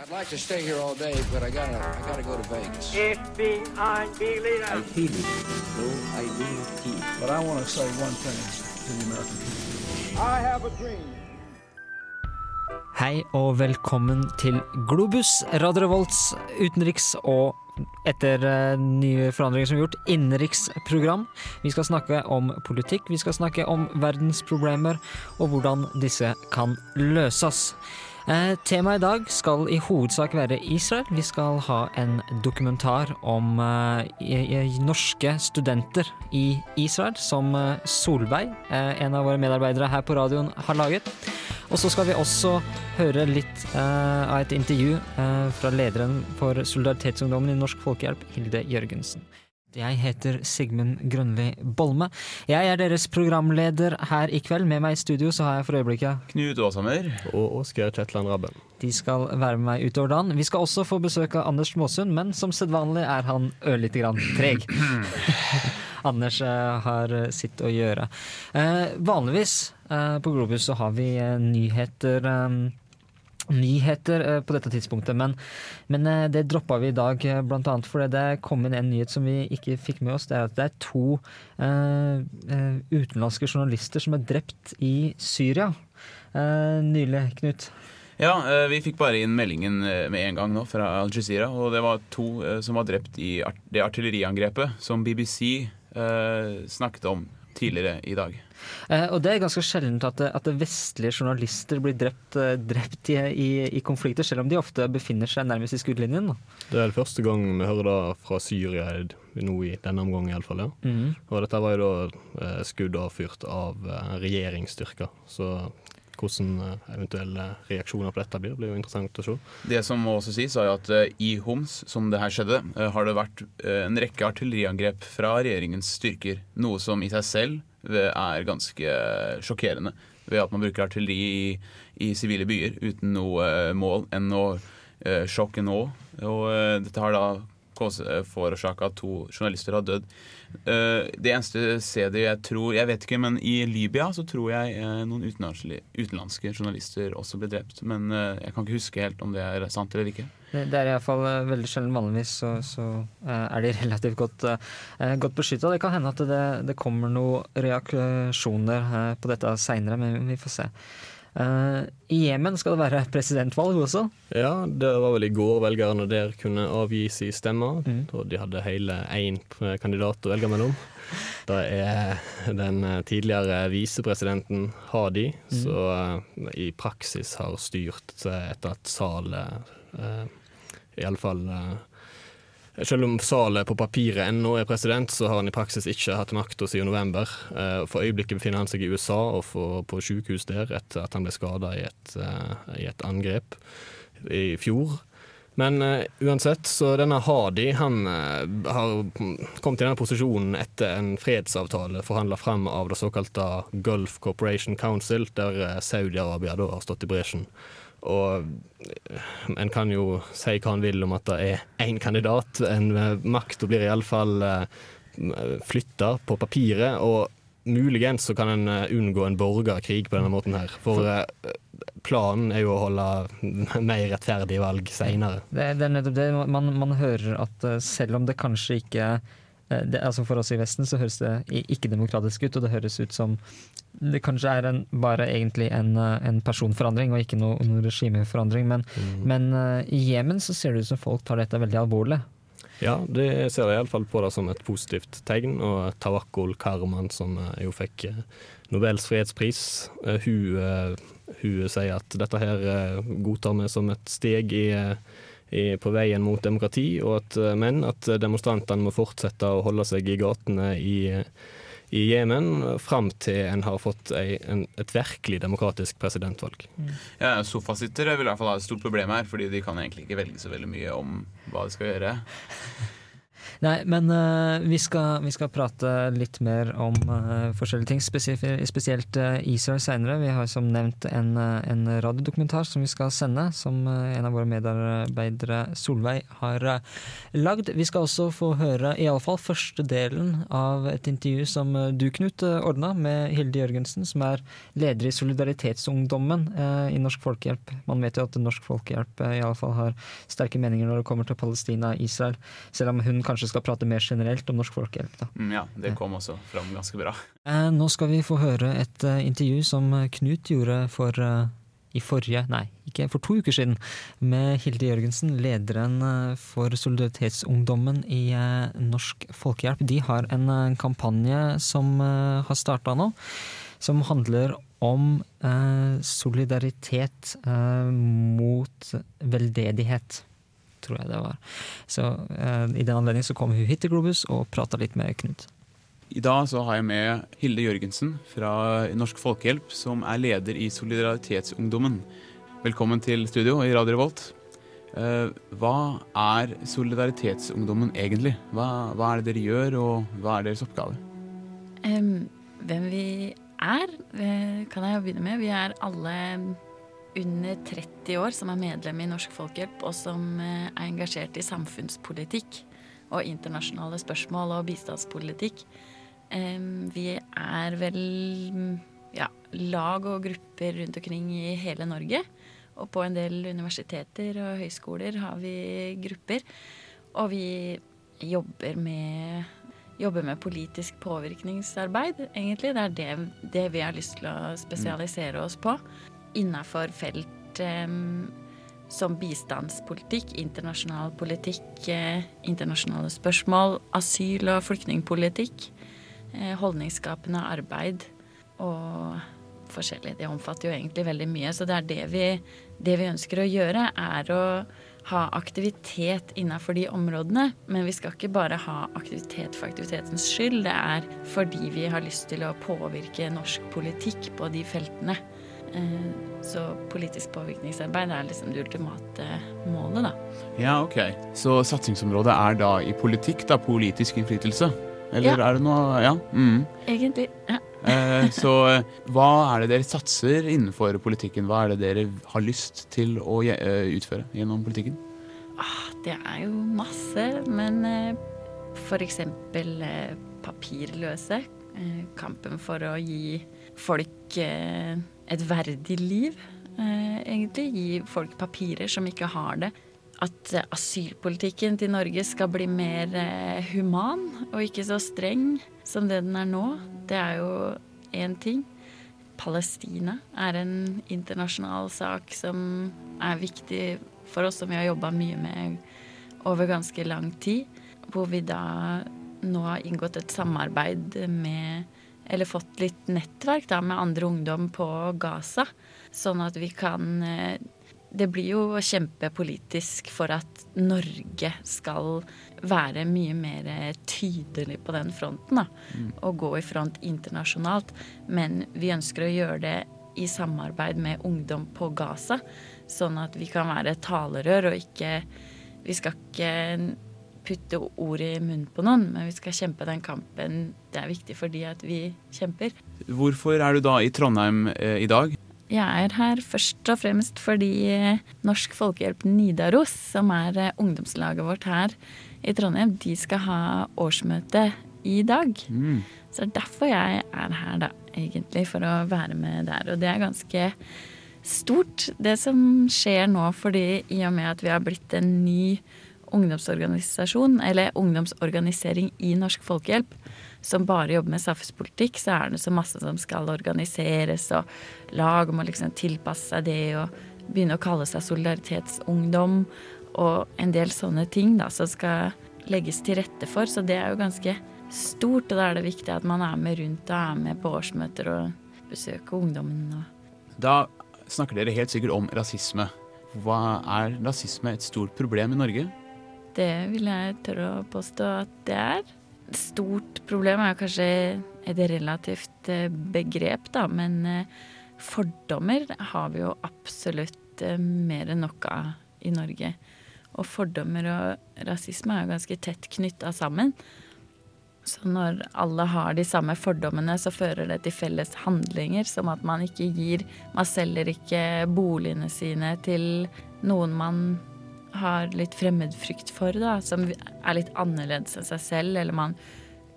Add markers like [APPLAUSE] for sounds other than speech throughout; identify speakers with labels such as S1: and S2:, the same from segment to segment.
S1: I'd like to stay here all day, but I gotta, I gotta go to Vegas.
S2: FBI leader.
S3: feeling, no identity.
S4: But I want to say one thing to the American people.
S2: I have a dream.
S5: Hei og velkommen til Globus, Radio Revolts utenriks- og etter eh, nye forandringer som er gjort, innenriksprogram. Vi skal snakke om politikk, vi skal snakke om verdensproblemer og hvordan disse kan løses. Eh, Temaet i dag skal i hovedsak være Israel. Vi skal ha en dokumentar om eh, norske studenter i Israel, som eh, Solveig, eh, en av våre medarbeidere her på radioen, har laget. Og så skal vi også høre litt eh, av et intervju eh, fra lederen for Solidaritetsungdommen i Norsk Folkehjelp, Hilde Jørgensen. Jeg heter Sigmund Grønli Bolme. Jeg er deres programleder her i kveld. Med meg i studio så har jeg for øyeblikket
S6: Knut Åshammer.
S7: og Oskar Kjetland Rabben.
S5: De skal være med meg utover dagen. Vi skal også få besøk av Anders Småsund, men som sedvanlig er han ørlite grann treg. [CLEARS THROAT] Anders har sitt å gjøre. Eh, vanligvis eh, på Globus så har vi eh, nyheter eh, Nyheter eh, på dette tidspunktet, men, men eh, det droppa vi i dag bl.a. blant annet fordi det kom inn en nyhet som vi ikke fikk med oss. Det er at det er to eh, eh, utenlandske journalister som er drept i Syria uh, nylig, Knut.
S6: Ja, eh, vi fikk bare inn meldingen eh, med en gang nå fra Al Jazeera. Og det var to eh, som var drept i det artilleriangrepet som BBC eh, snakket om tidligere i dag.
S5: Eh, og det er ganske sjeldent at, at vestlige journalister blir drept, eh, drept i, i, i konflikter, selv om de ofte befinner seg nærmest i skuddlinjen.
S7: Det er det første gang vi hører det fra Syria nå i denne omgang, iallfall. Ja.
S5: Mm.
S7: Og dette var jo da eh, skudd avfyrt av eh, regjeringsstyrker. Så hvordan eh, eventuelle reaksjoner på dette blir, blir jo interessant å se.
S6: Det som må også sies, er at eh, i Homs, som det her skjedde, eh, har det vært en rekke artilleriangrep fra regjeringens styrker. Noe som i seg selv er ganske sjokkerende. Ved at man bruker artilleri i, sivile byer uten noe mål enn å sjokke nå. Og dette har da forårsaka at to journalister har dødd. Eh, det eneste stedet jeg tror Jeg vet ikke, men i Libya så tror jeg eh, noen utenlandske, journalister også ble drept. Men eh, jeg kan ikke huske helt om det er sant eller ikke.
S5: Det, er iallfall veldig sjelden. Vanligvis så, så eh, er de [LAUGHS] relativt godt, godt beskytta. Det kan hende at det, det kommer noen reaksjoner eh, på dette seinere, men vi får se. Eh, I Jemen skal det være presidentvalg også.
S7: Ja, det var vel i går velgerne der kunne avgi sin stemme.
S5: Mm.
S7: Og de hadde hele én kandidat å velge mellom. Det er den eh, tidligere visepresidenten Hadi,
S5: Mm.
S7: som eh, i praksis har styrt eh, etter at Salet uh, Iallfall selv om Sale på papiret ennå er president, så har han i praksis ikke hatt makta siden november. Eh, For øyeblikket befinner han seg i USA og på sykehus der etter at han ble skada i, eh, i et angrep i fjor. Men eh, uansett, så denne Hadi han har kommet i denne posisjonen etter en fredsavtale forhandla fram av det såkalte Gulf Corporation Council, der Saudi-Arabia da har stått i bresjen. Og eh, en kan jo si hva en vil om at det er én kandidat. En eh, Makta blir iallfall flytta på papiret, og muligens så kan en eh, unngå en borgerkrig på denne måten her. For eh, planen er jo å holde [LAUGHS] mer rettferdige valg seinere.
S5: Det, det er nettopp det. Man, man hører at eh, selv om det kanskje ikke eh, det, altså For oss i Vesten så høres det ikke-demokratisk ut, og det høres ut som det kanskje er en, bare egentlig en, eh, en personforandring og ikke noe, noen regimeforandring. Men, men eh, i Jemen så ser det ut som folk tar dette veldig alvorlig.
S7: Ja, det ser jeg iallfall på det som et positivt tegn. Og Tawakkul Karman, som eh, jo fikk eh, Nobels fredspris, eh, hun, eh, hun sier at dette her eh, godtar vi som et steg i, eh, i, på veien mot demokrati, og at, eh, men at demonstrantene må fortsette å holde seg i gatene i, i Jemen fram til en har fått ei, en, et virkelig demokratisk presidentvalg.
S6: Ja, Sofasittere vil i hvert fall ha et stort problem her, fordi de kan egentlig ikke velge så veldig mye om hva de skal gjøre.
S5: Nei, men uh, vi, skal, vi skal prate litt mer om uh, forskjellige ting, spesielt, uh, Israel seinere. Vi har som nevnt en, en radiodokumentar som vi skal sende, som en av våre medarbeidere Solveig har lagd. Vi skal også få høre iallfall første delen av et intervju som du, Knut, uh, ordna med Hilde Jørgensen, som er leder i Solidaritetsungdommen i Norsk Folkehjelp. Man vet jo at Norsk Folkehjelp uh, iallfall har sterke meninger når det kommer til Palestina og Israel, selv om hun kanskje skal prate mer generelt om Norsk Folkehjelp. Da.
S6: Mm, ja, det kom også fram ganske bra.
S5: Eh, nå skal vi få høre et eh, intervju som Knut gjorde for eh, i forrige, nei, ikke for to uker siden, med Hilde Jørgensen, lederen eh, for Solidaritetsungdommen i eh, Norsk Folkehjelp. De har en eh, kampanje som eh, har starta nå, som handler om eh, solidaritet eh, mot veldedighet. Tror jeg det var. Så eh, I den anledning så kom hun hit til Globus og prata litt med Knut.
S6: I dag så har jeg med Hilde Jørgensen fra Norsk Folkehjelp, som er leder i Solidaritetsungdommen. Velkommen til studio i Radio Revolt. Eh, hva er Solidaritetsungdommen egentlig? Hva, hva er det dere gjør, og hva er deres oppgave?
S8: Um, hvem vi er, eh, kan jeg jo begynne med. Vi er alle under 30 år som er medlem i Norsk Folkehjelp, og som eh, er engasjert i samfunnspolitikk og internasjonale spørsmål og bistandspolitikk. Vi er vel ja, lag og grupper rundt omkring i hele Norge. Og på en del universiteter og høyskoler har vi grupper. Og vi jobber med, jobber med politisk påvirkningsarbeid, egentlig. Det er det, det vi har lyst til å spesialisere oss på. Innafor felt um, som bistandspolitikk, internasjonal politikk, eh, internasjonale spørsmål, asyl- og flyktningpolitikk, eh, holdningsskapende arbeid og forskjellig. Det omfatter jo egentlig veldig mye. Så det er det vi, det vi ønsker å gjøre, er å ha aktivitet innafor de områdene. Men vi skal ikke bare ha aktivitet for aktivitetens skyld. Det er fordi vi har lyst til å påvirke norsk politikk på de feltene. Eh, Så politisk påvirkningsarbeid er liksom det ultimate målet, da.
S6: Ja, ok. Så satsingsområdet er da i politikk, da politisk innflytelse? Eller
S8: Ja.
S6: er det noe Ja. Mm.
S8: Egentlig. Ja.
S6: Eh, så eh, hva er det dere satser innenfor politikken? Hva er det dere har lyst til å utføre gjennom politikken?
S8: Ah, det er jo masse, men f.eks. papirløse. Kampen for å gi folk et verdig liv, eh, egentlig. Gi folk papirer som ikke har det. At eh, asylpolitikken til Norge skal bli mer eh, human og ikke så streng som det den er nå. Det er jo én ting. Palestina er en internasjonal sak som er viktig for oss, som vi har jobba mye med over ganske lang tid. Hvor vi da nå har inngått et samarbeid med Eller fått litt nettverk da med andre ungdom på Gaza. Sånn at vi kan eh, Det blir jo kjempepolitisk for at Norge skal være mye mer tydelig på den fronten. da, Og gå i front internasjonalt. Men vi ønsker å gjøre det i samarbeid med ungdom på Gaza. Sånn at vi kan være talerør og ikke Vi skal ikke putte ord i munnen på noen, men vi skal kjempe den kampen. Det er viktig fordi at vi kjemper.
S6: Hvorfor er du da i Trondheim eh, i dag?
S8: Jeg er her først og fremst fordi eh, Norsk Folkehjelp Nidaros, som er eh, ungdomslaget vårt her i Trondheim, de skal ha årsmøte i dag.
S6: Mm.
S8: Så det er derfor jeg er her, da, egentlig, for å være med der. Og det er ganske stort, det som skjer nå, fordi i og med at vi har blitt en ny ungdomsorganisasjon, eller ungdomsorganisering i Norsk Folkehjelp, som bare jobber med samfunnspolitikk, så er det så masse som skal organiseres, og lag må liksom tilpasse seg det, og begynne å kalle seg solidaritetsungdom, og en del sånne ting da, som skal legges til rette for. Så det er jo ganske stort, og da er det viktig at man er med rundt og er med på årsmøter og besøker ungdommen.
S6: Da snakker dere helt sikkert om rasisme. Hva Er rasisme et stort problem i Norge?
S8: Det vil jeg tørre å påstå at det er. Stort problem er kanskje et relativt eh, begrep, da, men eh, fordommer har vi jo absolutt eh, mer enn nok av i Norge. Og fordommer og rasisme er jo ganske tett knytta sammen. Så når alle har de samme fordommene, så fører det til felles handlinger. Som at man ikke gir Man selger ikke boligene sine til noen man har litt fremmedfrykt for, da. Som er litt annerledes enn seg selv. Eller man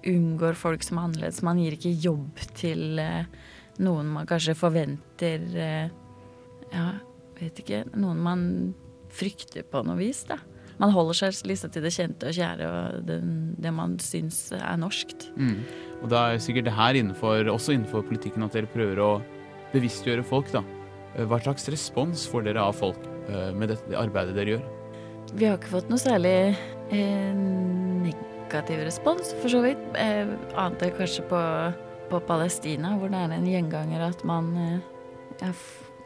S8: unngår folk som er annerledes. Man gir ikke jobb til eh, noen man kanskje forventer eh, Ja, vet ikke. Noen man frykter på noe vis, da. Man holder seg liksom til det kjente og kjære og det, det man syns er norskt.
S6: Mm. Og da er sikkert det her innenfor, også innenfor politikken at dere prøver å bevisstgjøre folk, da. Eh, Hva slags respons får dere av folk med det arbeidet dere gjør?
S8: Vi har ikke fått noe særlig eh, negativ respons, for så vidt. Eh, annet enn kanskje på, på Palestina, hvor det er en gjenganger at man eh,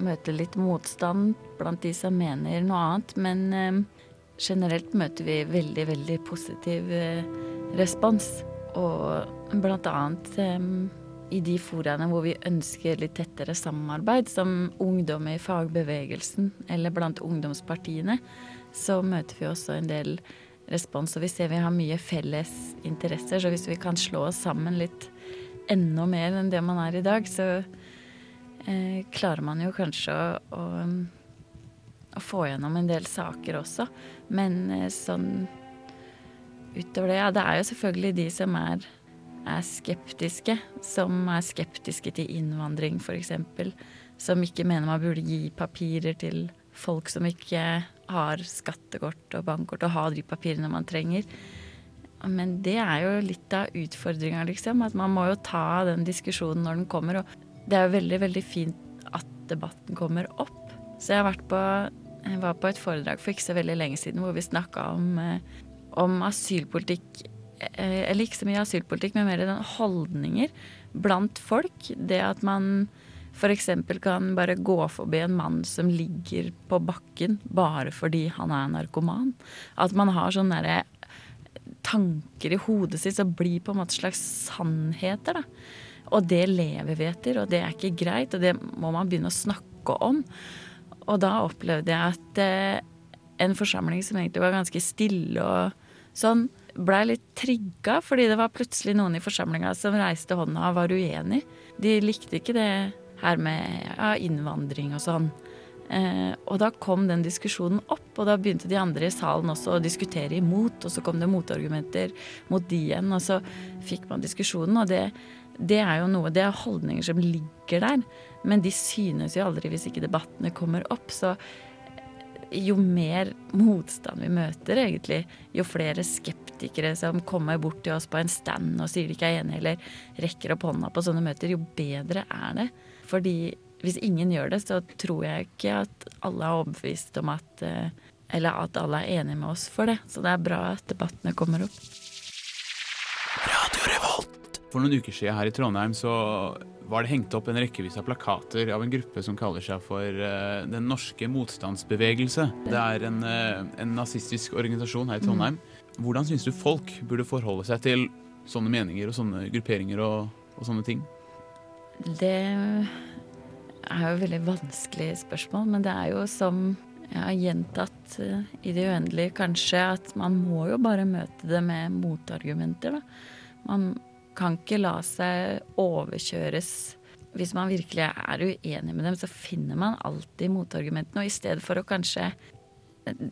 S8: møter litt motstand blant de som mener noe annet. Men eh, generelt møter vi veldig, veldig positiv eh, respons. Og blant annet eh, i de foraene hvor vi ønsker litt tettere samarbeid, som ungdom i fagbevegelsen eller blant ungdomspartiene, så møter vi også en del respons. Og vi ser vi har mye felles interesser, så hvis vi kan slå oss sammen litt enda mer enn det man er i dag, så eh, klarer man jo kanskje å, å, å få gjennom en del saker også. Men eh, sånn utover det, ja, det er jo selvfølgelig de som er, er skeptiske. Som er skeptiske til innvandring, f.eks. Som ikke mener man burde gi papirer til folk som ikke har skattekort og bankkort, og har de papirene man trenger. Men det er jo litt av utfordringa, liksom. At man må jo ta den diskusjonen når den kommer. Og det er jo veldig, veldig fint at debatten kommer opp. Så jeg har vært på jeg var på et foredrag for ikke så veldig lenge siden hvor vi snakka om, eh, om asylpolitikk eh, Eller ikke så mye asylpolitikk, men mer den holdninger blant folk. Det at man f.eks. kan bare gå forbi en mann som ligger på bakken bare fordi han er narkoman. At man har sånne derre tanker i hodet sitt som blir på en måte slags sannheter. da. Og det lever vi etter, og det er ikke greit, og det må man begynne å snakke om. Og da opplevde jeg at eh, en forsamling som egentlig var ganske stille og sånn, blei litt trigga, fordi det var plutselig noen i forsamlinga som reiste hånda og var uenig. De likte ikke det her med ja, innvandring og sånn. Eh, og da kom den diskusjonen opp, og da begynte de andre i salen også å diskutere imot, og så kom det motargumenter mot de igjen, og så fikk man diskusjonen, og det, det er jo noe, det er holdninger som ligger der, men de synes jo aldri hvis ikke debattene kommer opp, så jo mer motstand vi møter, egentlig, jo flere skeptikere som kommer bort til oss på en stand og sier de ikke er enige, eller rekker opp hånda på sånne møter, jo bedre er det. Fordi hvis ingen gjør det, så tror jeg ikke at alle er overbevist om at eh, Eller at alle er enige med oss for det. Så det er bra at debattene kommer opp.
S6: For noen uker siden her i Trondheim så var det hengt opp en rekkevis av plakater av en gruppe som kaller seg for uh, Den norske motstandsbevegelse. Det er en, uh, en nazistisk organisasjon her i Trondheim. Hvordan syns du folk burde forholde seg til sånne meninger og sånne grupperinger og, og sånne ting?
S8: Det er jo et veldig vanskelig spørsmål, men det er jo som jeg har gjentatt eh, i det uendelige kanskje, at man må jo bare møte det med motargumenter, da. Man kan ikke la seg overkjøres. Hvis man virkelig er uenig med dem, så finner man alltid motargumentene. Og i stedet for å kanskje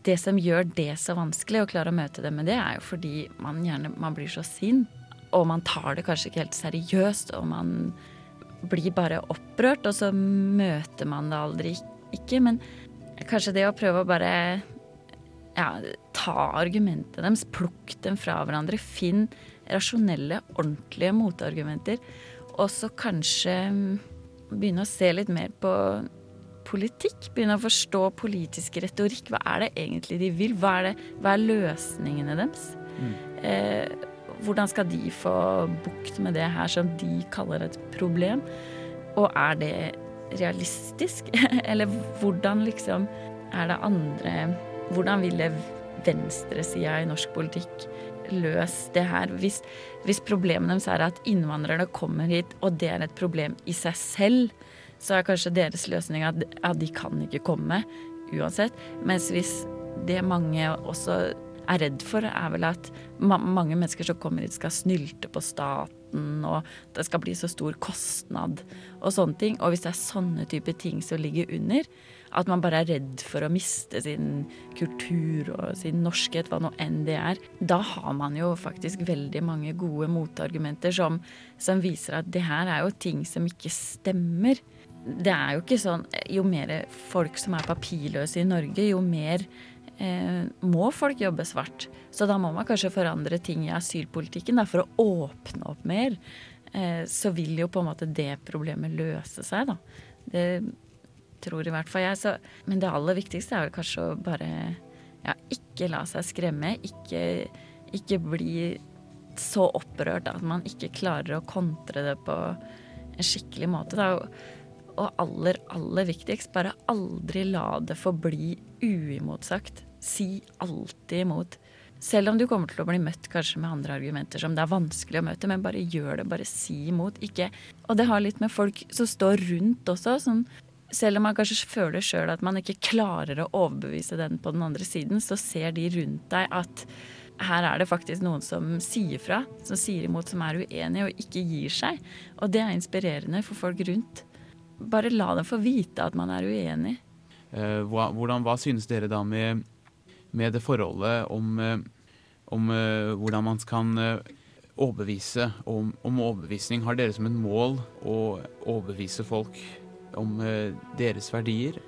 S8: Det som gjør det så vanskelig å klare å møte dem med det, er jo fordi man gjerne man blir så sint. Og man tar det kanskje ikke helt seriøst, og man blir bare opprørt, og så møter man det aldri ikke. Men kanskje det å prøve å bare ja, ta argumentene deres, plukk dem fra hverandre, finn rasjonelle, ordentlige motargumenter, og så kanskje mm, begynne å se litt mer på politikk. Begynne å forstå politisk retorikk. Hva er det egentlig de vil? Hva er, det, hva er løsningene deres? Eh, hvordan skal de få bukt med det her som de kaller et problem? Og er det realistisk? [LAUGHS] Eller hvordan liksom er det andre Hvordan ville venstresida i norsk politikk løst det her? Hvis, hvis problemet deres er at innvandrerne kommer hit, og det er et problem i seg selv, så er kanskje deres løsning at, at de kan ikke komme uansett. Mens hvis det mange også er redd for, er vel at ma mange mennesker som kommer hit, skal snylte på staten, og det skal bli så stor kostnad og sånne ting. Og hvis det er sånne type ting som ligger under, at man bare er redd for å miste sin kultur og sin norskhet, hva nå enn det er, da har man jo faktisk veldig mange gode motargumenter som, som viser at det her er jo ting som ikke stemmer. Det er jo ikke sånn Jo mer folk som er papirløse i Norge, jo mer eh, må folk jobbe svart. Så da må man kanskje forandre ting i asylpolitikken da, for å åpne opp mer. Eh, så vil jo på en måte det problemet løse seg, da. Det tror i hvert fall jeg. Så, men det aller viktigste er vel kanskje å bare ja, ikke la seg skremme. Ikke, ikke bli så opprørt at man ikke klarer å kontre det på en skikkelig måte. Da. Og aller, aller viktigst, bare aldri la det forbli uimotsagt. Si alltid imot. Selv om du kommer til å bli møtt kanskje med andre argumenter som det er vanskelig å møte, men bare gjør det. Bare si imot. Ikke Og det har litt med folk som står rundt også. Sånn, selv om man kanskje føler sjøl at man ikke klarer å overbevise den på den andre siden, så ser de rundt deg at her er det faktisk noen som sier fra, som sier imot, som er uenig og ikke gir seg. Og det er inspirerende for folk rundt. Bare la dem få vite at man er uenig.
S6: Eh, hvordan, hva synes dere da med, med det forholdet om, eh, om eh, hvordan man kan eh, overbevise om, om overbevisning? Har dere som et mål å overbevise folk om deres verdier?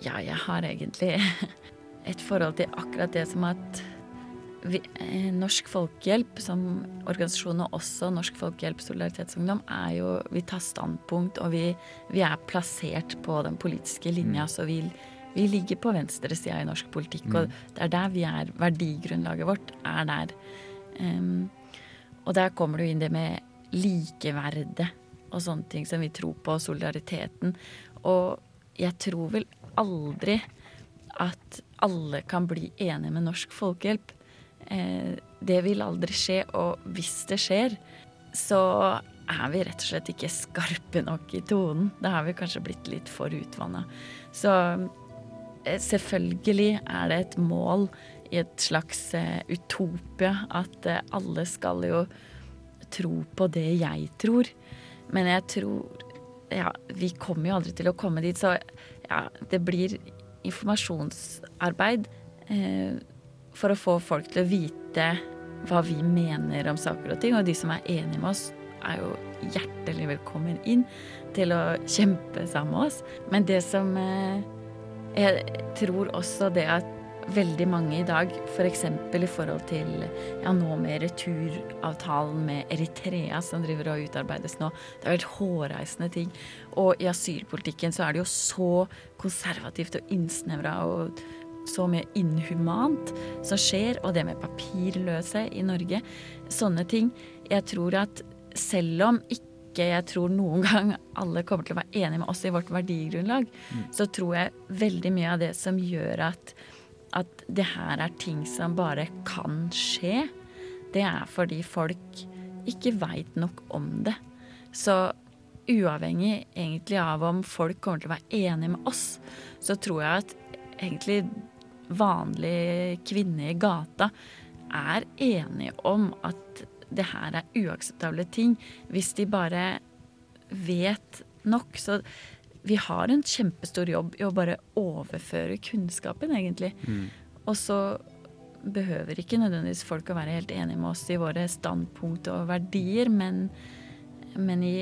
S8: Ja, jeg har egentlig [LAUGHS] et forhold til akkurat det som at vi, Norsk Folkehjelp som organisasjon, og også Norsk Folkehjelp Solidaritetsungdom, er jo Vi tar standpunkt, og vi, vi er plassert på den politiske linja, så vi, vi ligger på venstresida i norsk politikk, og det er der vi er. Verdigrunnlaget vårt er der. Um, og der kommer du inn det med likeverdet og sånne ting som vi tror på, solidariteten. Og jeg tror vel aldri at alle kan bli enige med Norsk Folkehjelp. Eh, det vil aldri skje, og hvis det skjer, så er vi rett og slett ikke skarpe nok i tonen. Da har vi kanskje blitt litt for utvanna. Så selvfølgelig er det et mål i et slags eh, utopia at eh, alle skal jo tro på det jeg tror. Men jeg tror Ja, vi kommer jo aldri til å komme dit, så ja, det blir informasjonsarbeid eh, for å få folk til å vite hva vi mener om saker og ting. Og de som er enige med oss, er jo hjertelig velkommen inn til å kjempe sammen med oss. Men det som eh, Jeg tror også det at veldig mange i dag, f.eks. For i forhold til ja, nå med returavtalen med Eritrea som driver og utarbeides nå. Det har vært hårreisende ting. Og i asylpolitikken så er det jo så konservativt og innsnevra og så mye inhumant som skjer, og det med papirløse i Norge. Sånne ting. Jeg tror at selv om ikke jeg tror noen gang alle kommer til å være enige med oss i vårt verdigrunnlag, så tror jeg veldig mye av det som gjør at at det her er ting som bare kan skje, det er fordi folk ikke veit nok om det. Så uavhengig egentlig av om folk kommer til å være enige med oss, så tror jeg at egentlig vanlige kvinner i gata er enige om at det her er uakseptable ting, hvis de bare vet nok. Så vi har en kjempestor jobb i å bare overføre kunnskapen, egentlig. Og så behøver ikke nødvendigvis folk å være helt enige med oss i våre standpunkt og verdier, men, men i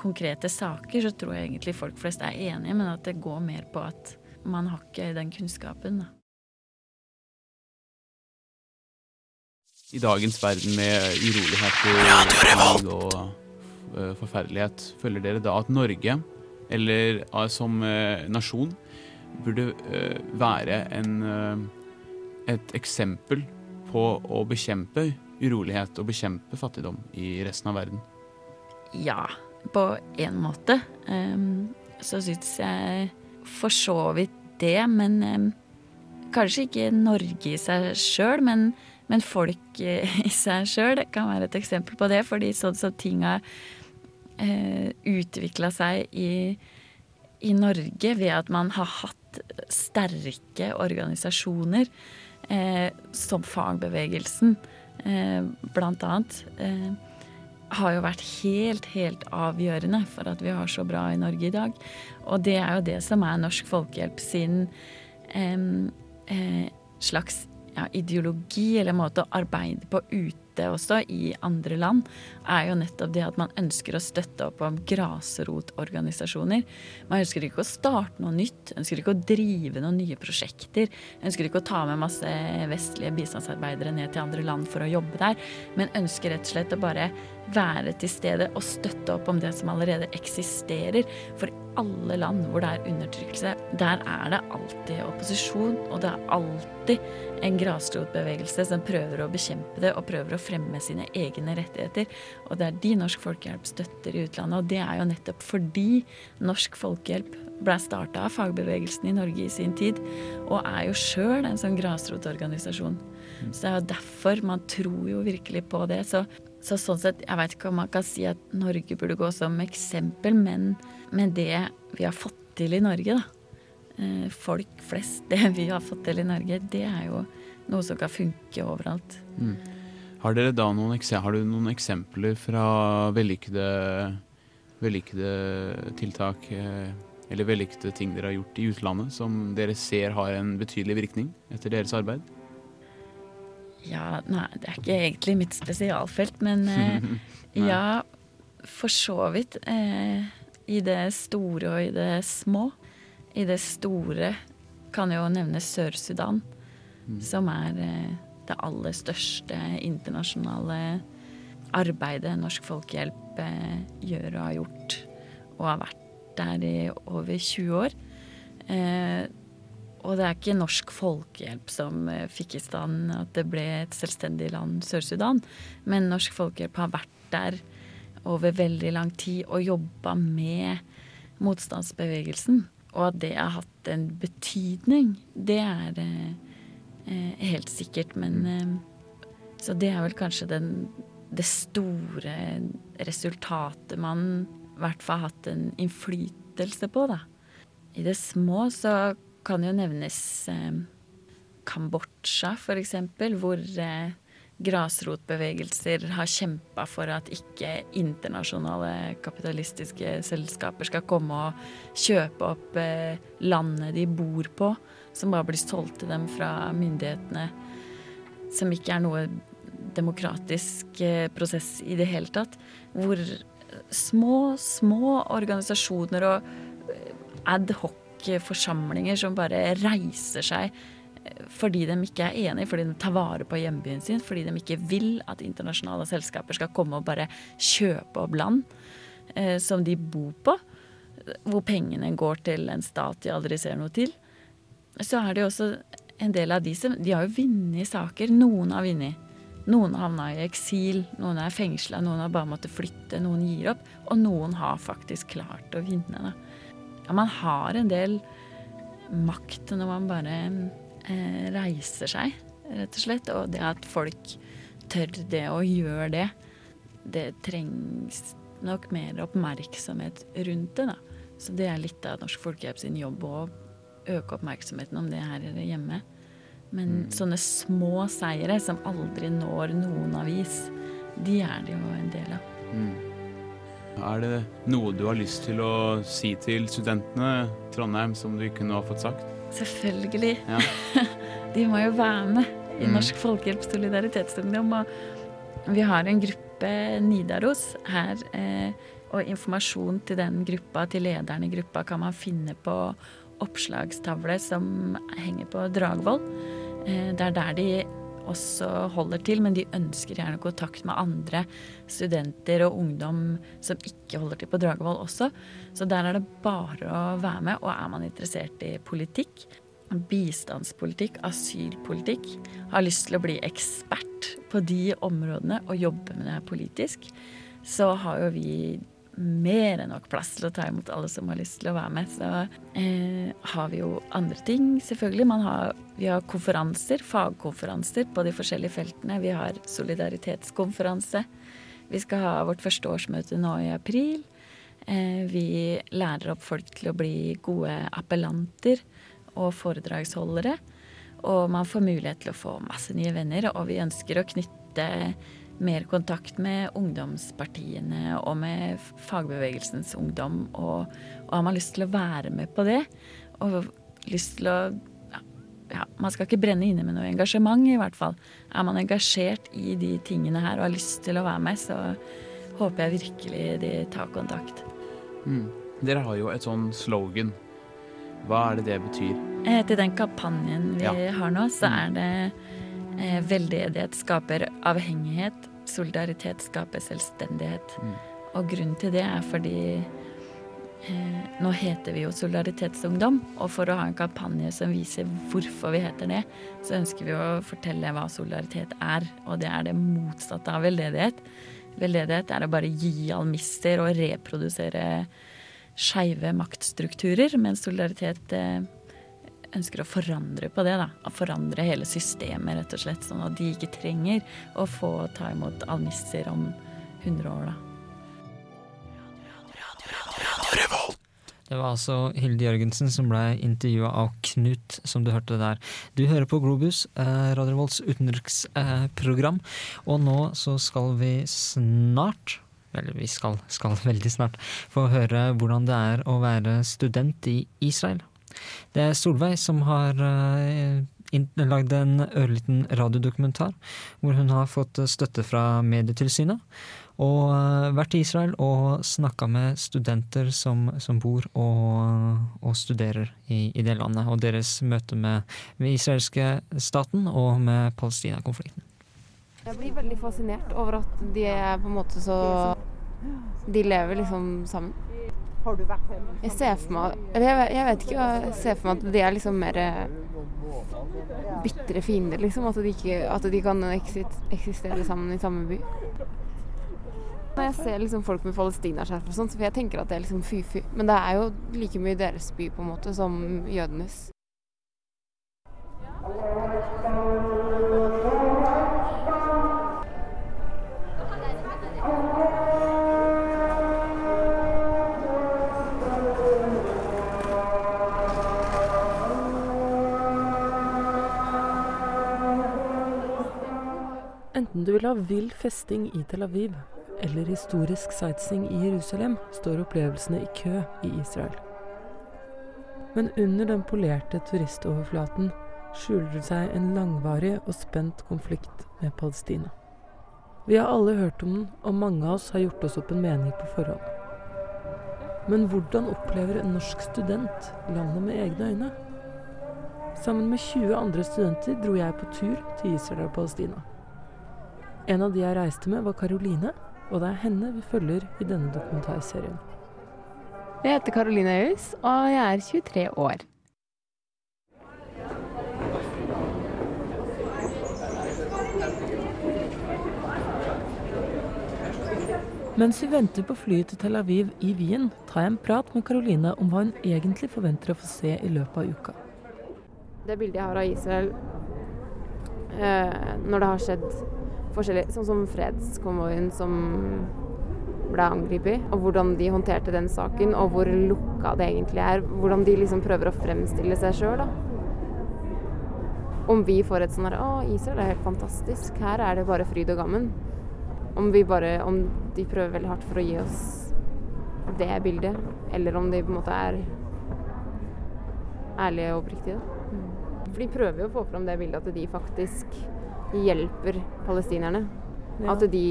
S8: konkrete saker så tror jeg egentlig folk flest er enige, men at det går mer på at man har ikke den kunnskapen. Da.
S6: I dagens verden med uroligheter og eh, forferdelighet, føler dere da at Norge, eller eh, som eh, nasjon, burde være en, et eksempel på å bekjempe urolighet og bekjempe fattigdom i resten av verden?
S8: Ja, på en måte. Um, så syns jeg for så vidt det, men um, kanskje ikke Norge i seg sjøl, men, men folk eh, i seg sjøl kan være et eksempel på det. Fordi sånn som ting har uh, utvikla seg i, i Norge ved at man har hatt sterke organisasjoner, eh, som fagbevegelsen eh, blant annet, eh, har jo vært helt, helt avgjørende for at vi har så bra i Norge i dag. Og det er jo det som er Norsk Folkehjelp sin eh, eh, slags ja, ideologi eller måte å arbeide på ute også i andre land, er jo nettopp det at man ønsker å støtte opp om grasrotorganisasjoner. Man ønsker ikke å starte noe nytt, ønsker ikke å drive noen nye prosjekter. Ønsker ikke å ta med masse vestlige bistandsarbeidere ned til andre land for å jobbe der, men ønsker rett og slett å bare være til stede og støtte opp om det som allerede eksisterer. For alle land hvor det er undertrykkelse, der er det alltid opposisjon, og det er alltid en grasrotbevegelse som prøver å bekjempe det og prøver å fremme sine egne rettigheter. Og det er de Norsk Folkehjelp støtter i utlandet, og det er jo nettopp fordi Norsk Folkehjelp ble starta av fagbevegelsen i Norge i sin tid, og er jo sjøl en sånn grasrotorganisasjon. Så det er jo derfor man tror jo virkelig på det. Så, så sånn sett, jeg veit ikke om man kan si at Norge burde gå som eksempel, men, med det vi har fått til i Norge, da. eh, Folk flest, [LAUGHS] det vi har fått til i Norge, det er jo noe som kan funke overalt.
S6: Har dere da noen, har du noen eksempler fra vellykkede, vellykkede tiltak eh, eller vellykkede ting dere har gjort i utlandet som dere ser har en betydelig virkning etter deres arbeid?
S8: Ja, nei, det er ikke egentlig mitt spesialfelt, men [LAUGHS] eh, ja, for så vidt. Eh, I det store og i det små. I det store kan jo nevne Sør-Sudan, som er eh, det aller største internasjonale arbeidet Norsk Folkehjelp eh, gjør og har gjort, og har vært der i over 20 år. Eh, og det er ikke Norsk Folkehjelp som eh, fikk i stand at det ble et selvstendig land, Sør-Sudan. Men Norsk Folkehjelp har vært der over veldig lang tid og jobba med motstandsbevegelsen. Og at det har hatt en betydning, det er eh, eh, helt sikkert. Men eh, Så det er vel kanskje den, det store resultatet man i hvert fall har hatt en innflytelse på, da. I det små så kan jo nevnes eh, Kambodsja, eksempel, hvor eh, grasrotbevegelser har kjempa for at ikke internasjonale kapitalistiske selskaper skal komme og kjøpe opp eh, landet de bor på, som bare blir solgt til dem fra myndighetene. Som ikke er noe demokratisk eh, prosess i det hele tatt. Hvor små, små organisasjoner og eh, adhoc-forsamlinger som bare reiser seg eh, fordi de ikke er enige, fordi de tar vare på hjembyen sin, fordi de ikke vil at internasjonale selskaper skal komme og bare kjøpe opp land eh, som de bor på, hvor pengene går til en stat de aldri ser noe til. Så er det jo også en del av de som De har jo vunnet saker. Noen har vunnet. Noen har havna i eksil, noen er fengsla, noen har bare måttet flytte, noen gir opp. Og noen har faktisk klart å vinne. Da. Ja, man har en del makt når man bare eh, reiser seg, rett og slett. Og det at folk tør det og gjør det, det trengs nok mer oppmerksomhet rundt det, da. Så det er litt av Norsk Folkehjelp sin jobb å øke oppmerksomheten om det her hjemme. Men sånne små seire som aldri når noen avis, de er det jo en del av.
S6: Er det noe du har lyst til å si til studentene i Trondheim som du nå har fått sagt?
S8: Selvfølgelig.
S6: Ja. [LAUGHS]
S8: De må jo være med i
S6: Mm.
S8: Norsk Folkehjelp Solidaritetsungdom. Og vi har en gruppe Nidaros her. Eh, og informasjon til den gruppa, til lederen i gruppa, kan man finne på oppslagstavle som henger på Dragvoll. Eh, det er der de også holder til, men de ønsker gjerne kontakt med andre studenter og ungdom som ikke holder til på Dragvoll også. Så der er det bare å være med. Og er man interessert i politikk, bistandspolitikk, asylpolitikk, har lyst til å bli ekspert på de områdene og jobbe med det politisk, så har jo vi mer enn nok plass til å ta imot alle som har lyst til å være med. Så eh, har vi jo andre ting, selvfølgelig. Har, vi har konferanser, fagkonferanser på de forskjellige feltene. Vi har solidaritetskonferanse. Vi skal ha vårt første årsmøte nå i april. Eh, vi lærer opp folk til å bli gode appellanter og foredragsholdere. Og man får mulighet til å få masse nye venner, og vi ønsker å knytte mer kontakt med ungdomspartiene og med fagbevegelsens ungdom. Og, og har man lyst til å være med på det, og lyst til å ja, ja, Man skal ikke brenne inne med noe engasjement, i hvert fall. Er man engasjert i de tingene her og har lyst til å være med, så håper jeg virkelig de tar kontakt.
S6: Mm. Dere har jo et sånn slogan. Hva er det det betyr?
S8: Eh, Til den kampanjen vi
S6: Ja.
S8: har nå, så er det veldedighet skaper avhengighet, solidaritet skaper selvstendighet.
S6: Mm.
S8: Og grunnen til det er fordi eh, nå heter vi jo Solidaritetsungdom, og for å ha en kampanje som viser hvorfor vi heter det, så ønsker vi å fortelle hva solidaritet er, og det er det motsatte av veldedighet. Veldedighet er å bare gi almister og reprodusere skeive maktstrukturer, mens solidaritet eh, ønsker å forandre på det. da, forandre hele systemet, rett og slett, sånn at de ikke trenger å få ta imot almisser om 100 år. da.
S5: Det var altså Hilde Jørgensen som ble intervjua av Knut, som du hørte der. Du hører på Globus, eh, Radio Revolts utenriksprogram, og nå så skal vi snart eller vi skal, skal [LAUGHS] veldig snart få høre hvordan det er å være student i Israel. Det er Solveig som har eh, lagd en ørliten radiodokumentar hvor hun har fått støtte fra Medietilsynet. Og eh, vært i Israel og snakka med studenter som, som bor og, og studerer i, i det landet. Og deres møte med, den israelske staten og med Palestina-konflikten.
S9: Jeg blir veldig fascinert over at de er på en måte så De lever liksom sammen.
S2: Har du vært her?
S9: Jeg ser for meg Eller jeg, vet- ikke, jeg ser for meg at de er liksom mer eh, bitre fiender, liksom. At de, ikke, at de kan eksistere sammen i samme by. Når jeg ser liksom folk med palestinaskjerf og sånn, så jeg tenker at det er liksom fy-fy. Men det er jo like mye deres by på en måte som jødenes.
S10: Du vil ha vill festing i Tel Aviv eller historisk sightseeing i Jerusalem, står opplevelsene i kø i Israel. Men under den polerte turistoverflaten skjuler det seg en langvarig og spent konflikt med Palestina. Vi har alle hørt om den, og mange av oss har gjort oss opp en mening på forhånd. Men hvordan opplever en norsk student landet med egne øyne? Sammen med 20 andre studenter dro jeg på tur til Israel og Palestina. En av de jeg reiste med, var Karoline, og det er henne vi følger i denne dokumentarserien.
S9: Jeg heter Caroline Aus, og jeg er 23 år.
S10: Mens vi venter på flyet til Tel Aviv i Wien, tar jeg en prat med Karoline om hva hun egentlig forventer å få se i løpet av uka.
S9: Det bildet jeg har av Israel eh, når det har skjedd forskjellig, sånn som fredskonvoien som ble angrepet, og hvordan de håndterte den saken, og hvor lukka det egentlig er. Hvordan de liksom prøver å fremstille seg sjøl, da. Om vi får et sånn her Å, Israel er helt fantastisk. Her er det bare fryd og gammen. Om vi bare Om de prøver veldig hardt for å gi oss det bildet, eller om de på en måte er ærlige og oppriktige. da. For de prøver jo å få fram det bildet at de faktisk hjelper palestinerne.
S10: Ja.
S9: At de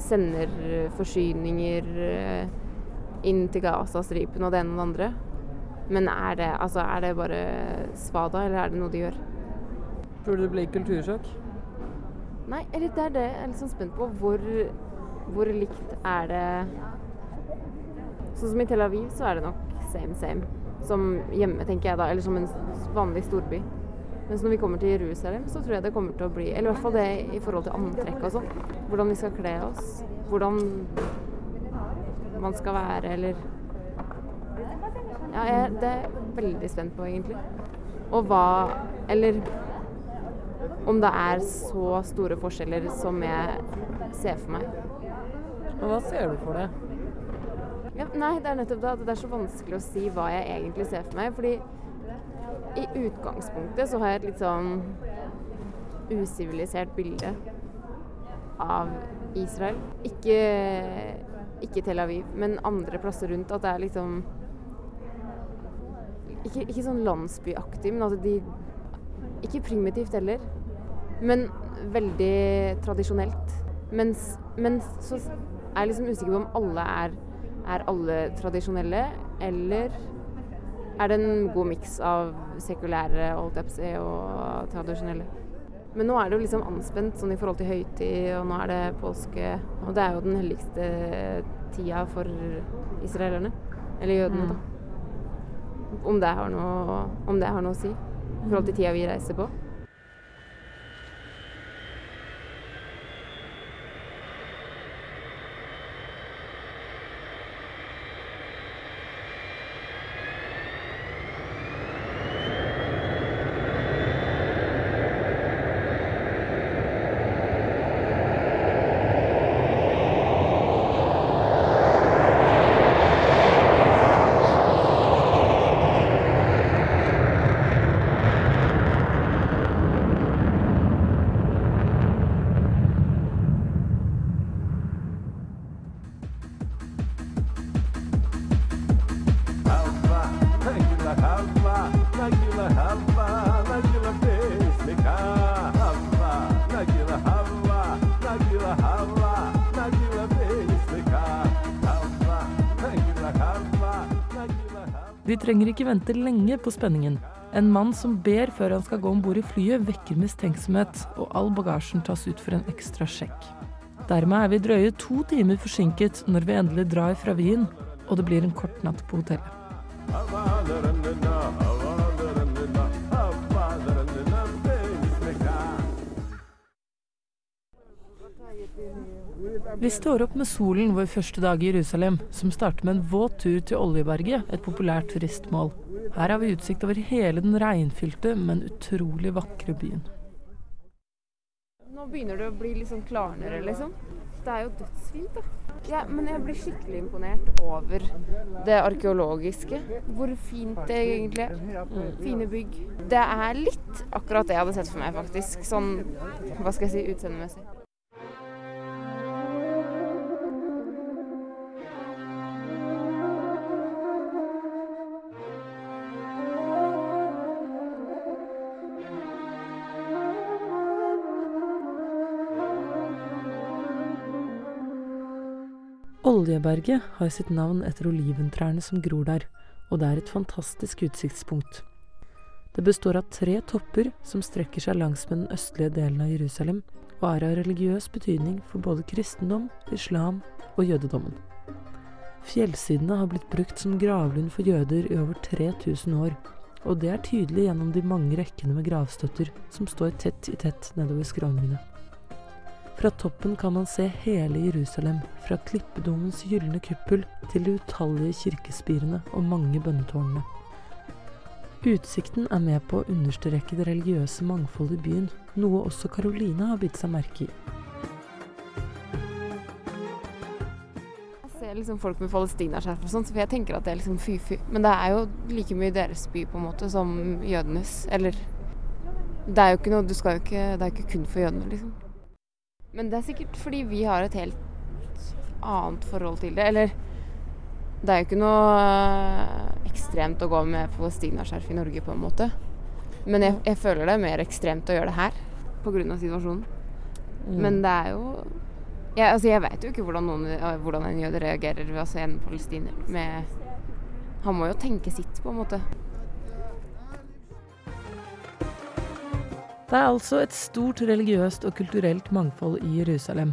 S9: sender forsyninger eh, inn til Gazastripen og det ene og det andre. Men er det, altså, er det bare svada, eller er det noe de gjør?
S10: Tror du det blir kultursjokk?
S9: Nei, eller det er det jeg er litt sånn spent på. Hvor, hvor likt er det Sånn som i Tel Aviv, så er det nok same same. Som hjemme, tenker jeg da. Eller som en vanlig storby. Mens når vi kommer til Jerusalem, så tror jeg det kommer til å bli Eller i hvert fall det i forhold til antrekk og sånn. Hvordan vi skal kle oss. Hvordan man skal være, eller Ja, jeg, det er jeg veldig spent på, egentlig. Og hva Eller om det er så store forskjeller som jeg ser for meg.
S10: Og hva ser du for deg?
S9: Ja, nei, det er nettopp det at det er så vanskelig å si hva jeg egentlig ser for meg. Fordi i utgangspunktet så har jeg et litt sånn usivilisert bilde av Israel. Ikke, ikke Tel Aviv, men andre plasser rundt. At det er liksom Ikke, ikke sånn landsbyaktig, men at de Ikke primitivt heller, men veldig tradisjonelt. Mens, men så er jeg liksom usikker på om alle er Er alle tradisjonelle, eller er det en god miks av sekulære på og tradisjonelle? Men nå er det jo liksom anspent sånn i forhold til høytid, og nå er det påske. Og det er jo den helligste tida for israelerne. Eller jødene, da. Om det har noe, om det har noe å si i forhold til tida vi reiser på.
S10: Vi trenger ikke vente lenge på spenningen. En mann som ber før han skal gå om bord i flyet, vekker mistenksomhet, og all bagasjen tas ut for en ekstra sjekk. Dermed er vi drøye to timer forsinket når vi endelig drar fra Wien, og det blir en kort natt på hotellet. Vi står opp med solen vår første dag i Jerusalem, som starter med en våt tur til Oljeberget, et populært turistmål. Her har vi utsikt over hele den regnfylte, men utrolig vakre byen.
S9: Nå begynner det å bli litt sånn klarnere, liksom. Det er jo dødsfint, da. Ja, men jeg blir skikkelig imponert over det arkeologiske. Hvor fint det egentlig er. Fine bygg. Det er litt akkurat det jeg hadde sett for meg, faktisk. Sånn, hva skal jeg si, utseendemessig.
S10: Oljeberget har sitt navn etter oliventrærne som gror der, og det er et fantastisk utsiktspunkt. Det består av tre topper som strekker seg langs med den østlige delen av Jerusalem, og er av religiøs betydning for både kristendom, islam og jødedommen. Fjellsidene har blitt brukt som gravlund for jøder i over 3000 år, og det er tydelig gjennom de mange rekkene med gravstøtter som står tett i tett nedover skråningene. Fra toppen kan man se hele Jerusalem, fra klippedomens gylne kuppel til de utallige kirkespirene og mange bønnetårnene. Utsikten er med på å understreke det religiøse mangfoldet i byen, noe også Karoline har bitt seg merke i.
S9: Jeg ser liksom folk med palestinaskjerf og sånn, så jeg tenker at det er liksom fy-fy. Men det er jo like mye deres by på en måte som jødenes. Eller Det er jo ikke noe Du skal jo ikke Det er jo ikke kun for jødene, liksom. Men det er sikkert fordi vi har et helt annet forhold til det. Eller det er jo ikke noe eh, ekstremt å gå med palestinaskjerf i Norge, på en måte. Men jeg, jeg føler det er mer ekstremt å gjøre det her pga. situasjonen.
S10: Mm.
S9: Men det er jo jeg, altså jeg vet jo ikke hvordan, noen, eh, hvordan en jøde reagerer ved å se en palestiner med Han må jo tenke sitt, på en måte.
S10: Det er altså et stort religiøst og kulturelt mangfold i Jerusalem.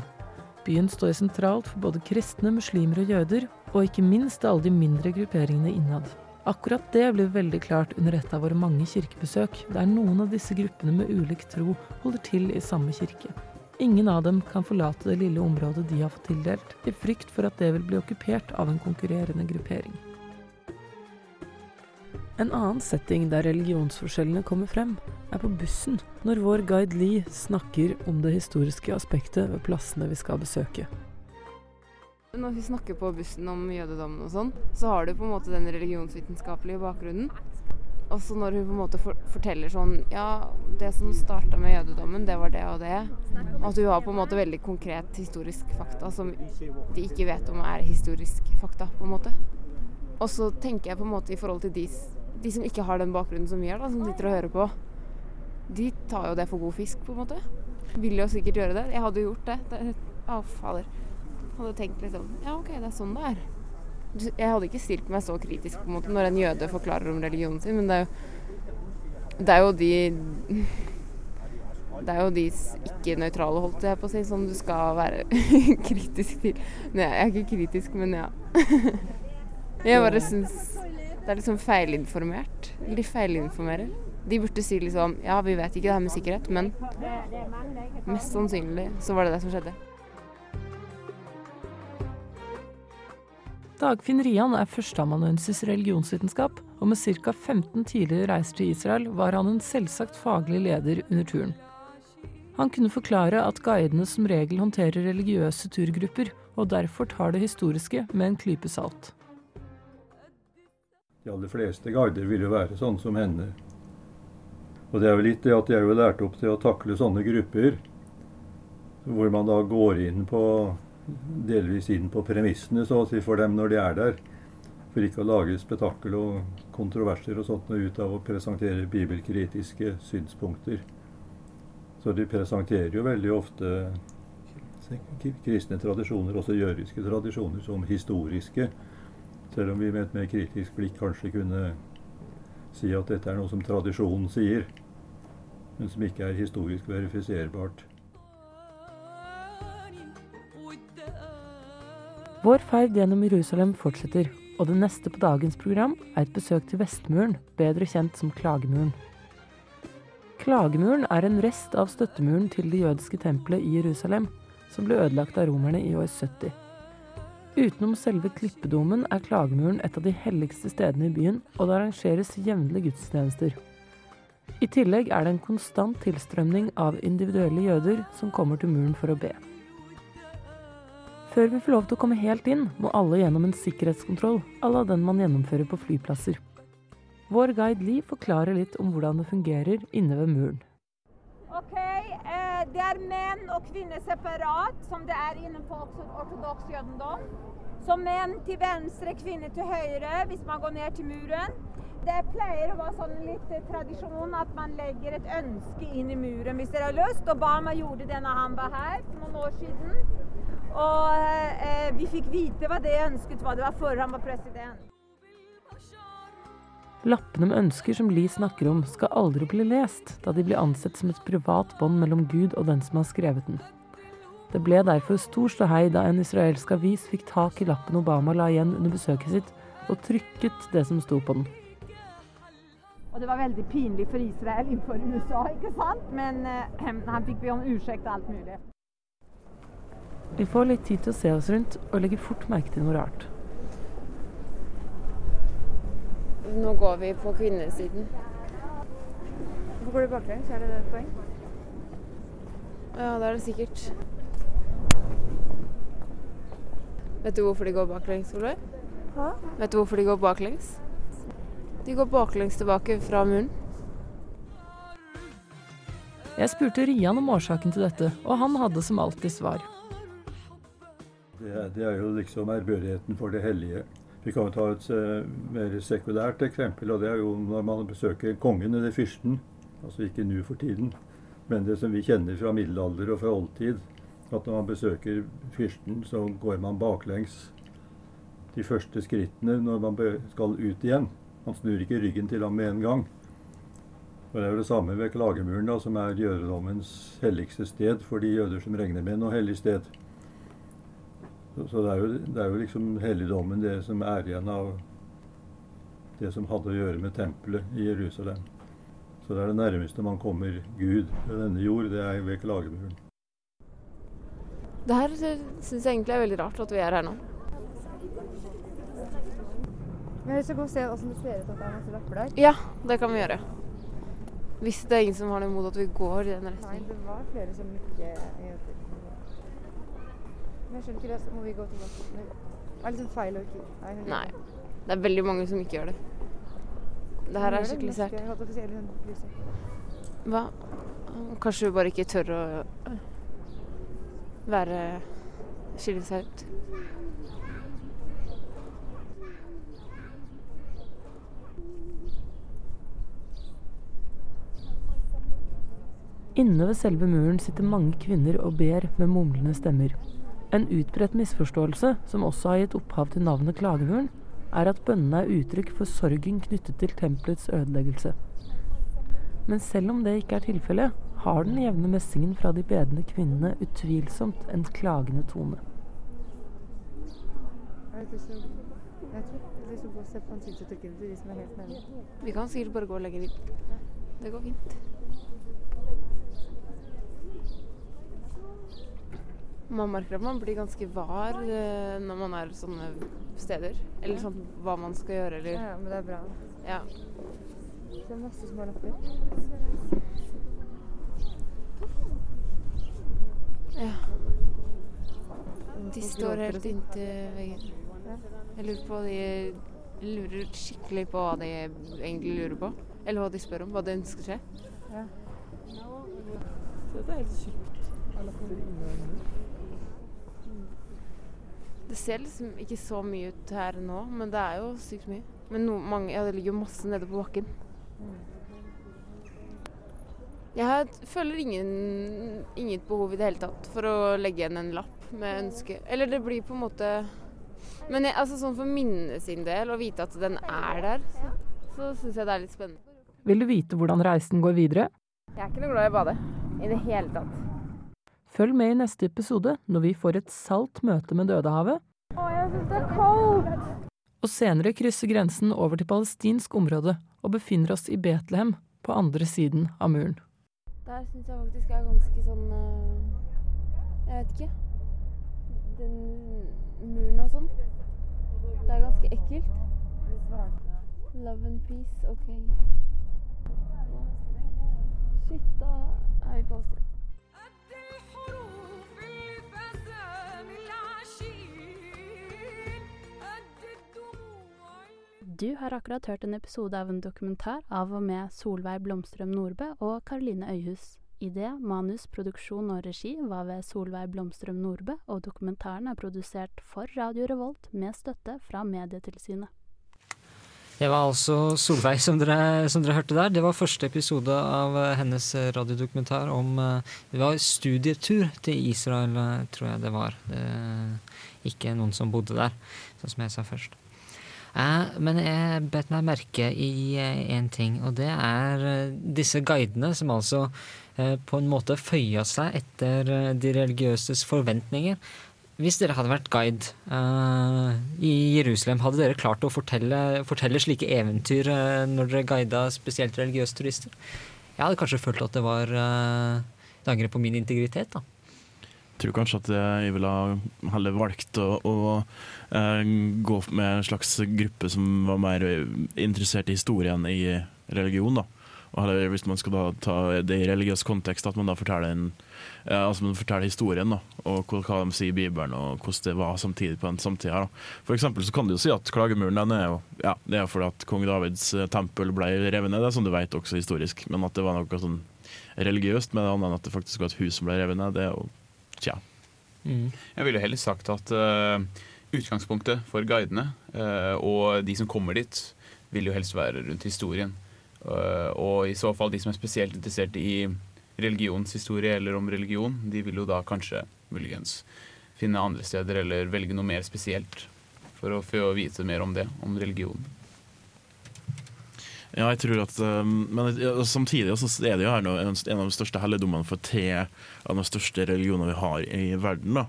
S10: Byen står sentralt for både kristne, muslimer og jøder, og ikke minst alle de mindre grupperingene innad. Akkurat det blir veldig klart under et av våre mange kirkebesøk, der noen av disse gruppene med ulik tro holder til i samme kirke. Ingen av dem kan forlate det lille området de har fått tildelt, i frykt for at det vil bli okkupert av en konkurrerende gruppering. En annen setting der religionsforskjellene kommer frem, er på bussen, når vår guide Lee snakker om det historiske aspektet ved plassene vi skal besøke.
S9: Når vi snakker på bussen om jødedommen og sånn, så har du på en måte den religionsvitenskapelige bakgrunnen. Og så når hun på en måte for forteller sånn Ja, det som starta med jødedommen, det var det og det. Og at hun har på en måte veldig konkret historisk fakta som de ikke vet om er historisk fakta, på en måte. Og så tenker jeg på en måte i forhold til de, de som ikke har den bakgrunnen som vi har, da, som sitter og hører på. De tar jo det for god fisk, på en måte. Vil jo sikkert gjøre det. Jeg hadde jo gjort det. det å, fader. Hadde tenkt liksom Ja, OK, det er sånn det er. Jeg hadde ikke stilt meg så kritisk på en måte når en jøde forklarer om religionen sin, men det er jo, det er jo de Det er jo de ikke-nøytrale, holdt jeg på å si, som du skal være [LAUGHS] kritisk til. Nei, jeg er ikke kritisk, men ja. [LAUGHS] Jeg bare syns det er liksom feilinformert. De feilinformerer. De burde si liksom Ja, vi vet ikke det her med sikkerhet, men mest sannsynlig så var det det som skjedde.
S10: Dagfinn Rian er førsteamanuensis i religionsvitenskap, og med ca. 15 tidligere reiser til Israel var han en selvsagt faglig leder under turen. Han kunne forklare at guidene som regel håndterer religiøse turgrupper, og derfor tar det historiske med en klype salt.
S11: De aller fleste guider vil jo være sånn som henne. Og det er jo litt det at de er jo lært opp til å takle sånne grupper, hvor man da går inn på delvis inn på premissene så å si for dem når de er der. For ikke å lage spetakkel og kontroverser og sånt ut av å presentere bibelkritiske synspunkter. Så de presenterer jo veldig ofte kristne tradisjoner, også jødiske tradisjoner, som historiske. Selv om vi med et mer kritisk blikk kanskje kunne si at dette er noe som tradisjonen sier, men som ikke er historisk verifiserbart.
S10: Vår ferd gjennom Jerusalem fortsetter, og det neste på dagens program er et besøk til Vestmuren, bedre kjent som Klagemuren. Klagemuren er en rest av støttemuren til det jødiske tempelet i Jerusalem, som ble ødelagt av romerne i år 70. Utenom selve klippedomen er Klagemuren et av de helligste stedene i byen, og det arrangeres jevnlig gudstjenester. I tillegg er det en konstant tilstrømning av individuelle jøder som kommer til muren for å be. Før vi får lov til å komme helt inn, må alle gjennom en sikkerhetskontroll à la den man gjennomfører på flyplasser. Vår guide Lee forklarer litt om hvordan det fungerer inne ved muren.
S12: Ok, eh, Det er menn og kvinner separat, som det er innenfor ortodoks jødendom. Så menn til venstre, kvinner til høyre hvis man går ned til muren. Det pleier å være sånn litt tradisjon at man legger et ønske inn i muren hvis dere har lyst. Obama gjorde det når han var her for noen år siden. Og eh, vi fikk vite hva det ønsket var. Det var før han var president.
S10: Lappene med ønsker som Lie snakker om, skal aldri bli lest, da de blir ansett som et privat bånd mellom Gud og den som har skrevet den. Det ble derfor stor ståhei da en israelsk avis fikk tak i lappen Obama la igjen under besøket sitt, og trykket det som sto på den.
S12: Og det var veldig pinlig for Israel innenfor USA, ikke sant? Men eh, [CLEARS THROAT] han fikk be om unnskyld og alt mulig.
S10: Vi får litt tid til å se oss rundt, og legger fort merke til noe rart.
S9: Nå går vi på kvinnesiden. Hvorfor går du baklengs? Er det et poeng? Ja, det er det sikkert. Vet du hvorfor de går baklengs, Solveig?
S13: Hæ?
S9: Vet du hvorfor de går baklengs? De går baklengs tilbake fra muren.
S10: Jeg spurte Rian om årsaken til dette, og han hadde som alltid svar.
S11: Det er, det er jo liksom ærbødigheten for det hellige. Vi kan jo ta et uh, mer sekulært eksempel, og det er jo når man besøker kongen eller fyrsten. Altså ikke nå for tiden, men det som vi kjenner fra middelalder og fra oldtid. At når man besøker fyrsten, så går man baklengs de første skrittene når man skal ut igjen. Man snur ikke ryggen til ham med en gang. Og Det er jo det samme ved Klagemuren, da, som er jødedommens helligste sted for de jøder som regner med noe hellig sted. Så, så det, er jo, det, er jo, liksom helligdommen, det som er igjen av det som hadde å gjøre med tempelet i Jerusalem. Så det er det nærmeste man kommer Gud ved denne jord, det er ved Klagemuren.
S9: Det her syns jeg egentlig er veldig rart at vi er her nå.
S13: Men vi skal gå og se hvordan det ser ut at det er masse lapper der.
S9: Ja, det kan vi gjøre. Hvis det er ingen som har noe imot at vi går i den retningen.
S13: Nei, det var flere som ikke Men jeg skjønner ikke det, så må vi gå tilbake. Det er liksom feil å ikke Nei.
S9: Nei. Det er veldig mange som ikke gjør det. Det her er skikkelig sært. Hva? Kanskje du bare ikke tør å være skille seg ut.
S10: Inne ved selve muren sitter mange kvinner og ber med mumlende stemmer. En utbredt misforståelse, som også har gitt opphav til navnet Klagemuren, er at bønnene er uttrykk for sorgen knyttet til tempelets ødeleggelse. Men selv om det ikke er tilfellet, har den jevne messingen fra de bedende kvinnene utvilsomt en klagende tone.
S9: Vi kan sikkert bare gå og legge litt. Det går fint. Man merker at man blir ganske var eh, når man er sånne steder. Eller sånn hva man skal gjøre, eller
S13: Ja, ja, men det er bra.
S9: Ja.
S13: Det er masse små lapper.
S9: ja. De står helt inntil veggen. Jeg lurer på de lurer skikkelig på hva de egentlig lurer på. Eller hva de spør om. Hva de ønsker seg.
S13: Ja.
S10: Så dette er helt sykt av lapper inne
S9: Det ser liksom ikke så mye ut her nå, men det er jo sykt mye. Men no, mange, ja, det ligger jo masse nede på bakken. Jeg har, føler ingen, inget behov i det hele tatt for å legge igjen en lapp med ønske. Eller det blir på en måte Men jeg, altså sånn for minnet sin del, å vite at den er der, så, så syns jeg det er litt spennende.
S10: Vil du vite hvordan reisen går videre?
S9: Jeg er ikke noe glad i å bade. I det hele tatt.
S10: Følg med i neste episode når vi får et salt møte med Dødehavet,
S13: Å, jeg syns det er kaldt!
S10: og senere krysser grensen over til palestinsk område og befinner oss i Betlehem på andre siden av muren.
S9: Der syns jeg faktisk er ganske sånn øh, Jeg vet ikke. Den muren og sånn. Det er ganske ekkelt. Love and peace, OK. Shit, da er vi på Palestina.
S14: Du har akkurat hørt en episode av en dokumentar av og med Solveig Blomstrøm Nordbø og Karoline Øyhus. Idé, manus, produksjon og regi var ved Solveig Blomstrøm Nordbø, og dokumentaren er produsert for Radio Revolt med støtte fra Medietilsynet.
S5: Det var altså Solveig som dere, som dere hørte der. Det var første episode av eh, hennes radiodokumentar om eh, Det var studietur til Israel, eh, tror jeg det var. Det, ikke noen som bodde der, sånn som jeg sa først. Eh, men jeg bet meg merke i én ting, og det er eh, disse guidene som altså eh, på en måte føya seg etter eh, de religiøses forventninger. Hvis dere hadde vært guide eh, i Jerusalem, hadde dere klart å fortelle, fortelle slike eventyr eh, når dere guida spesielt religiøse turister? Jeg hadde kanskje følt at det var uh, et angrep på min integritet. da.
S15: Tror kanskje at jeg ville heller valgt å, å uh, gå med en slags gruppe som var mer interessert i historien i religion. da. Og heller, hvis man skal da ta det i religiøs kontekst, at man da forteller, en, uh, altså man forteller historien. da, Og hva, de sier i Bibelen, og hvordan det var samtidig på den samtida. da. For eksempel så kan du jo si at klagemuren den er jo ja, det er fordi at kong Davids eh, tempel ble revet ned. Det er som du vet også historisk. Men at det var noe sånn religiøst med det andre enn at det faktisk var et hus som ble revet ned, det er jo tja.
S6: Jeg ville heller sagt at uh, utgangspunktet for guidene uh, og de som kommer dit, vil jo helst være rundt historien. Uh, og i så fall de som er spesielt interessert i religionshistorie eller om religion, de vil jo da kanskje muligens finne andre steder eller velge noe mer spesielt for å få vite mer om det, om religion.
S15: Ja, jeg tror at um, Men samtidig er det jo her en, av de største helligdommene for tre av de største religionene vi har i verden. da.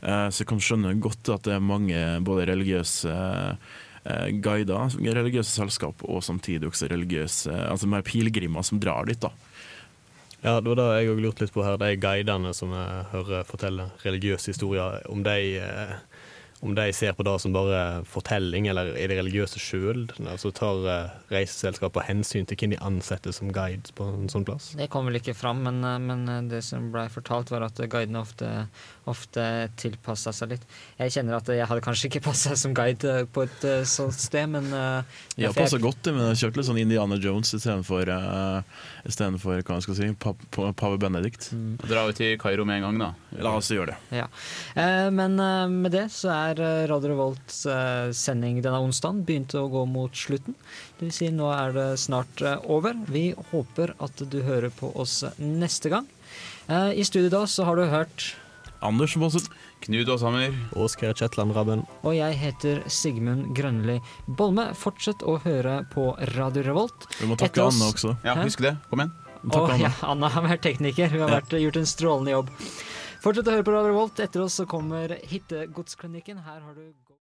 S15: Eh, så jeg kan skjønne godt at det er mange både religiøse eh, guider, religiøse selskap, og samtidig også religiøse altså mer pilegrimer som drar dit. da.
S7: Ja, det var det jeg òg lurte litt på her. De guidene som jeg hører fortelle religiøse historier, om de, eh, om de ser på det som bare fortelling, eller er det religiøse sjøl? Altså tar eh, reiseselskapet hensyn til hvem de ansetter som guide på en sånn plass?
S5: Det kom vel ikke fram, men, eh, men det som blei fortalt, var at guidene ofte, ofte tilpassa seg litt. Jeg kjenner at jeg hadde kanskje ikke passa som guide på et eh, sånt sted, men uh, jeg-
S15: passa godt, men jeg kjørte litt sånn Indiana Jones istedenfor uh, istedenfor, hva skal si, pa, pa, pave Benedikt.
S5: Mm.
S6: Dra ut til Kairo med en gang, da.
S15: La oss gjøre det.
S5: Ja. Uh, men uh, med det så er eh, Radio Revolts eh, sending denne onsdagen begynt å gå mot slutten. Det vil si, nå er det snart eh, over. Vi håper at du hører på oss neste gang. Eh, I studio da så har du hørt
S15: Anders Bosset.
S6: Knut Aashammer.
S7: Oskar Kjetland Rabben.
S5: Og jeg heter Sigmund Grønli Bolme. Fortsett å høre på Radio Revolt.
S15: Vi må takke Anne også.
S6: Ja, husk det. Kom igjen.
S5: Å, ja, Anna har vært tekniker. Hun har vært, gjort en strålende jobb. Fortsett å høre på Radio Revolt. Etter oss så kommer Hittegodsklinikken. Her har du